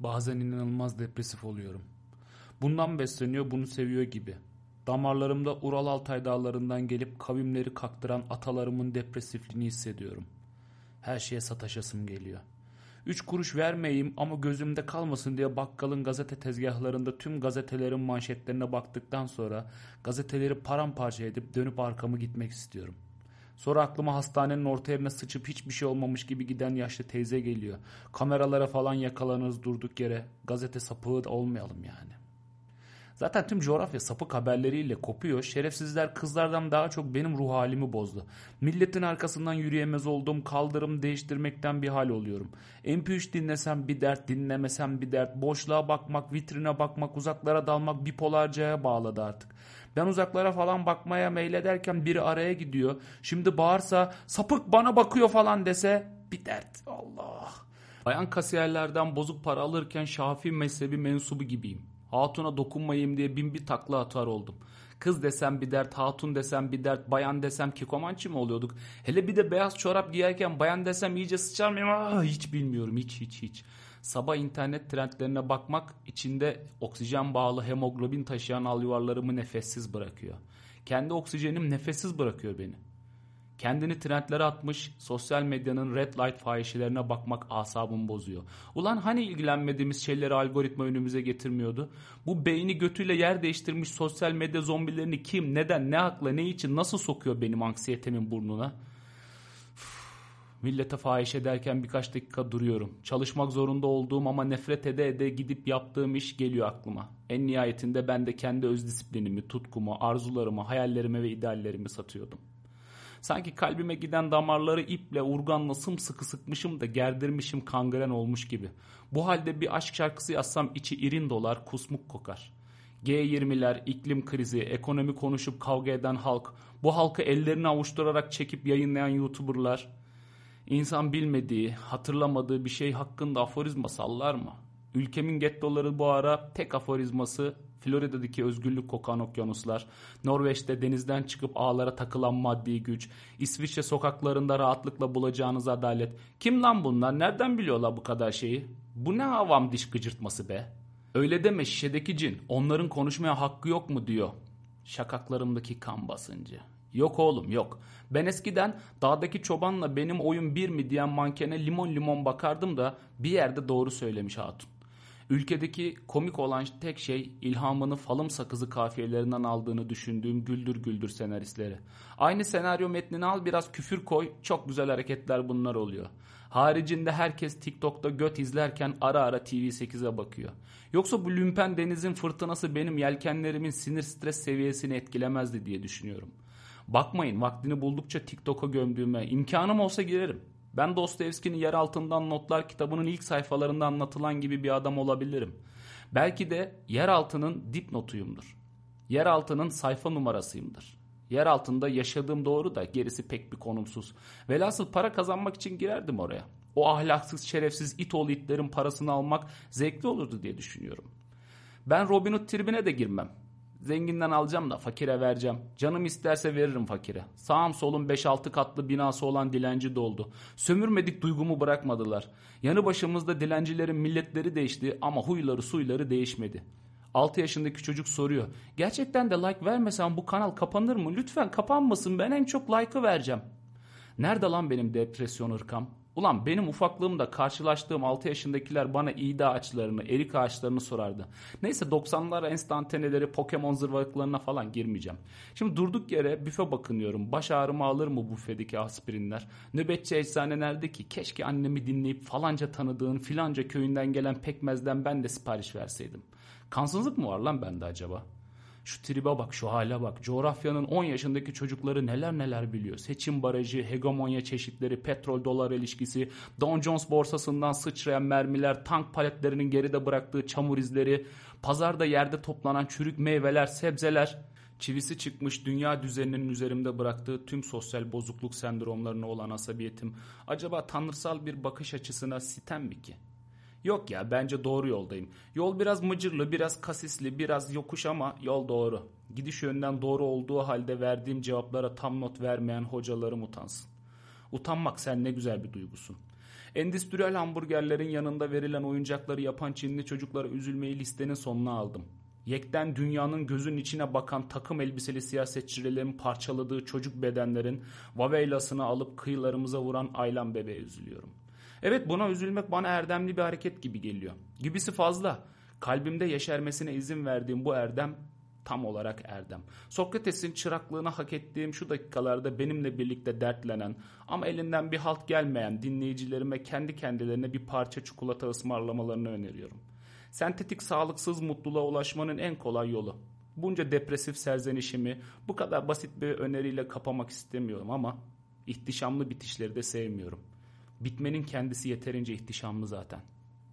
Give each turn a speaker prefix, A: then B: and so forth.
A: Bazen inanılmaz depresif oluyorum. Bundan besleniyor, bunu seviyor gibi. Damarlarımda Ural Altay dağlarından gelip kavimleri kaktıran atalarımın depresifliğini hissediyorum. Her şeye sataşasım geliyor. Üç kuruş vermeyeyim ama gözümde kalmasın diye bakkalın gazete tezgahlarında tüm gazetelerin manşetlerine baktıktan sonra gazeteleri paramparça edip dönüp arkamı gitmek istiyorum. Sonra aklıma hastanenin orta yerine sıçıp hiçbir şey olmamış gibi giden yaşlı teyze geliyor. Kameralara falan yakalanırız durduk yere. Gazete sapığı da olmayalım yani. Zaten tüm coğrafya sapık haberleriyle kopuyor. Şerefsizler kızlardan daha çok benim ruh halimi bozdu. Milletin arkasından yürüyemez oldum. Kaldırım değiştirmekten bir hal oluyorum. MP3 dinlesem bir dert, dinlemesem bir dert. Boşluğa bakmak, vitrine bakmak, uzaklara dalmak bipolarcaya bağladı artık. Ben uzaklara falan bakmaya meylederken biri araya gidiyor. Şimdi bağırsa sapık bana bakıyor falan dese bir dert. Allah. Bayan kasiyerlerden bozuk para alırken Şafii mezhebi mensubu gibiyim. Hatuna dokunmayayım diye bin bir takla atar oldum. Kız desem bir dert, hatun desem bir dert, bayan desem kikomançı mı oluyorduk? Hele bir de beyaz çorap giyerken bayan desem iyice sıçar mıyım? Aa, hiç bilmiyorum, hiç hiç hiç. Sabah internet trendlerine bakmak içinde oksijen bağlı hemoglobin taşıyan alüvarlarımı nefessiz bırakıyor. Kendi oksijenim nefessiz bırakıyor beni. Kendini trendlere atmış sosyal medyanın red light fahişelerine bakmak asabımı bozuyor. Ulan hani ilgilenmediğimiz şeyleri algoritma önümüze getirmiyordu? Bu beyni götüyle yer değiştirmiş sosyal medya zombilerini kim, neden, ne hakla, ne için, nasıl sokuyor benim anksiyetemin burnuna? Millete fahişe derken birkaç dakika duruyorum. Çalışmak zorunda olduğum ama nefret ede ede gidip yaptığım iş geliyor aklıma. En nihayetinde ben de kendi öz disiplinimi, tutkumu, arzularımı, hayallerimi ve ideallerimi satıyordum. Sanki kalbime giden damarları iple urganla sımsıkı sıkmışım da gerdirmişim kangren olmuş gibi. Bu halde bir aşk şarkısı yazsam içi irin dolar kusmuk kokar. G20'ler, iklim krizi, ekonomi konuşup kavga eden halk, bu halkı ellerini avuşturarak çekip yayınlayan YouTuber'lar, insan bilmediği, hatırlamadığı bir şey hakkında aforizma sallar mı? Ülkemin gettoları bu ara tek aforizması Florida'daki özgürlük kokan okyanuslar, Norveç'te denizden çıkıp ağlara takılan maddi güç, İsviçre sokaklarında rahatlıkla bulacağınız adalet. Kim lan bunlar? Nereden biliyorlar bu kadar şeyi? Bu ne havam diş gıcırtması be? Öyle deme şişedeki cin. Onların konuşmaya hakkı yok mu diyor. Şakaklarımdaki kan basıncı. Yok oğlum yok. Ben eskiden dağdaki çobanla benim oyun bir mi diyen mankene limon limon bakardım da bir yerde doğru söylemiş hatun. Ülkedeki komik olan tek şey ilhamını falım sakızı kafiyelerinden aldığını düşündüğüm güldür güldür senaristleri. Aynı senaryo metnini al biraz küfür koy çok güzel hareketler bunlar oluyor. Haricinde herkes TikTok'ta göt izlerken ara ara TV8'e bakıyor. Yoksa bu lümpen denizin fırtınası benim yelkenlerimin sinir stres seviyesini etkilemezdi diye düşünüyorum. Bakmayın vaktini buldukça TikTok'a gömdüğüme imkanım olsa girerim. Ben Dostoyevski'nin Yer Altından Notlar kitabının ilk sayfalarında anlatılan gibi bir adam olabilirim. Belki de yer altının dipnotuyumdur. Yer altının sayfa numarasıyımdır. Yer altında yaşadığım doğru da gerisi pek bir konumsuz. Velhasıl para kazanmak için girerdim oraya. O ahlaksız şerefsiz it oğlu itlerin parasını almak zevkli olurdu diye düşünüyorum. Ben Robin Hood tribine de girmem. Zenginden alacağım da fakire vereceğim. Canım isterse veririm fakire. Sağım solum 5-6 katlı binası olan dilenci doldu. Sömürmedik duygumu bırakmadılar. Yanı başımızda dilencilerin milletleri değişti ama huyları suyları değişmedi. 6 yaşındaki çocuk soruyor. Gerçekten de like vermesem bu kanal kapanır mı? Lütfen kapanmasın ben en çok like'ı vereceğim. Nerede lan benim depresyon ırkam? Ulan benim ufaklığımda karşılaştığım 6 yaşındakiler bana iğde ağaçlarını, erik ağaçlarını sorardı. Neyse 90'lar enstantaneleri, Pokemon zırvalıklarına falan girmeyeceğim. Şimdi durduk yere büfe bakınıyorum. Baş ağrımı alır mı büfedeki aspirinler? Nöbetçi eczane nerede ki? Keşke annemi dinleyip falanca tanıdığın filanca köyünden gelen pekmezden ben de sipariş verseydim. Kansızlık mı var lan bende acaba? Şu tribe bak, şu hale bak. Coğrafyanın 10 yaşındaki çocukları neler neler biliyor. Seçim barajı, hegemonya çeşitleri, petrol dolar ilişkisi, Don Jones borsasından sıçrayan mermiler, tank paletlerinin geride bıraktığı çamur izleri, pazarda yerde toplanan çürük meyveler, sebzeler, çivisi çıkmış dünya düzeninin üzerimde bıraktığı tüm sosyal bozukluk sendromlarına olan asabiyetim acaba tanrısal bir bakış açısına sitem mi ki? Yok ya bence doğru yoldayım. Yol biraz mıcırlı, biraz kasisli, biraz yokuş ama yol doğru. Gidiş yönden doğru olduğu halde verdiğim cevaplara tam not vermeyen hocalarım utansın. Utanmak sen ne güzel bir duygusun. Endüstriyel hamburgerlerin yanında verilen oyuncakları yapan Çinli çocuklara üzülmeyi listenin sonuna aldım. Yekten dünyanın gözünün içine bakan takım elbiseli siyasetçilerin parçaladığı çocuk bedenlerin vaveylasını alıp kıyılarımıza vuran Aylan bebeğe üzülüyorum. Evet buna üzülmek bana erdemli bir hareket gibi geliyor. Gibisi fazla. Kalbimde yeşermesine izin verdiğim bu erdem tam olarak erdem. Sokrates'in çıraklığını hak ettiğim şu dakikalarda benimle birlikte dertlenen ama elinden bir halt gelmeyen dinleyicilerime kendi kendilerine bir parça çikolata ısmarlamalarını öneriyorum. Sentetik sağlıksız mutluluğa ulaşmanın en kolay yolu. Bunca depresif serzenişimi bu kadar basit bir öneriyle kapamak istemiyorum ama ihtişamlı bitişleri de sevmiyorum. Bitmenin kendisi yeterince ihtişamlı zaten.''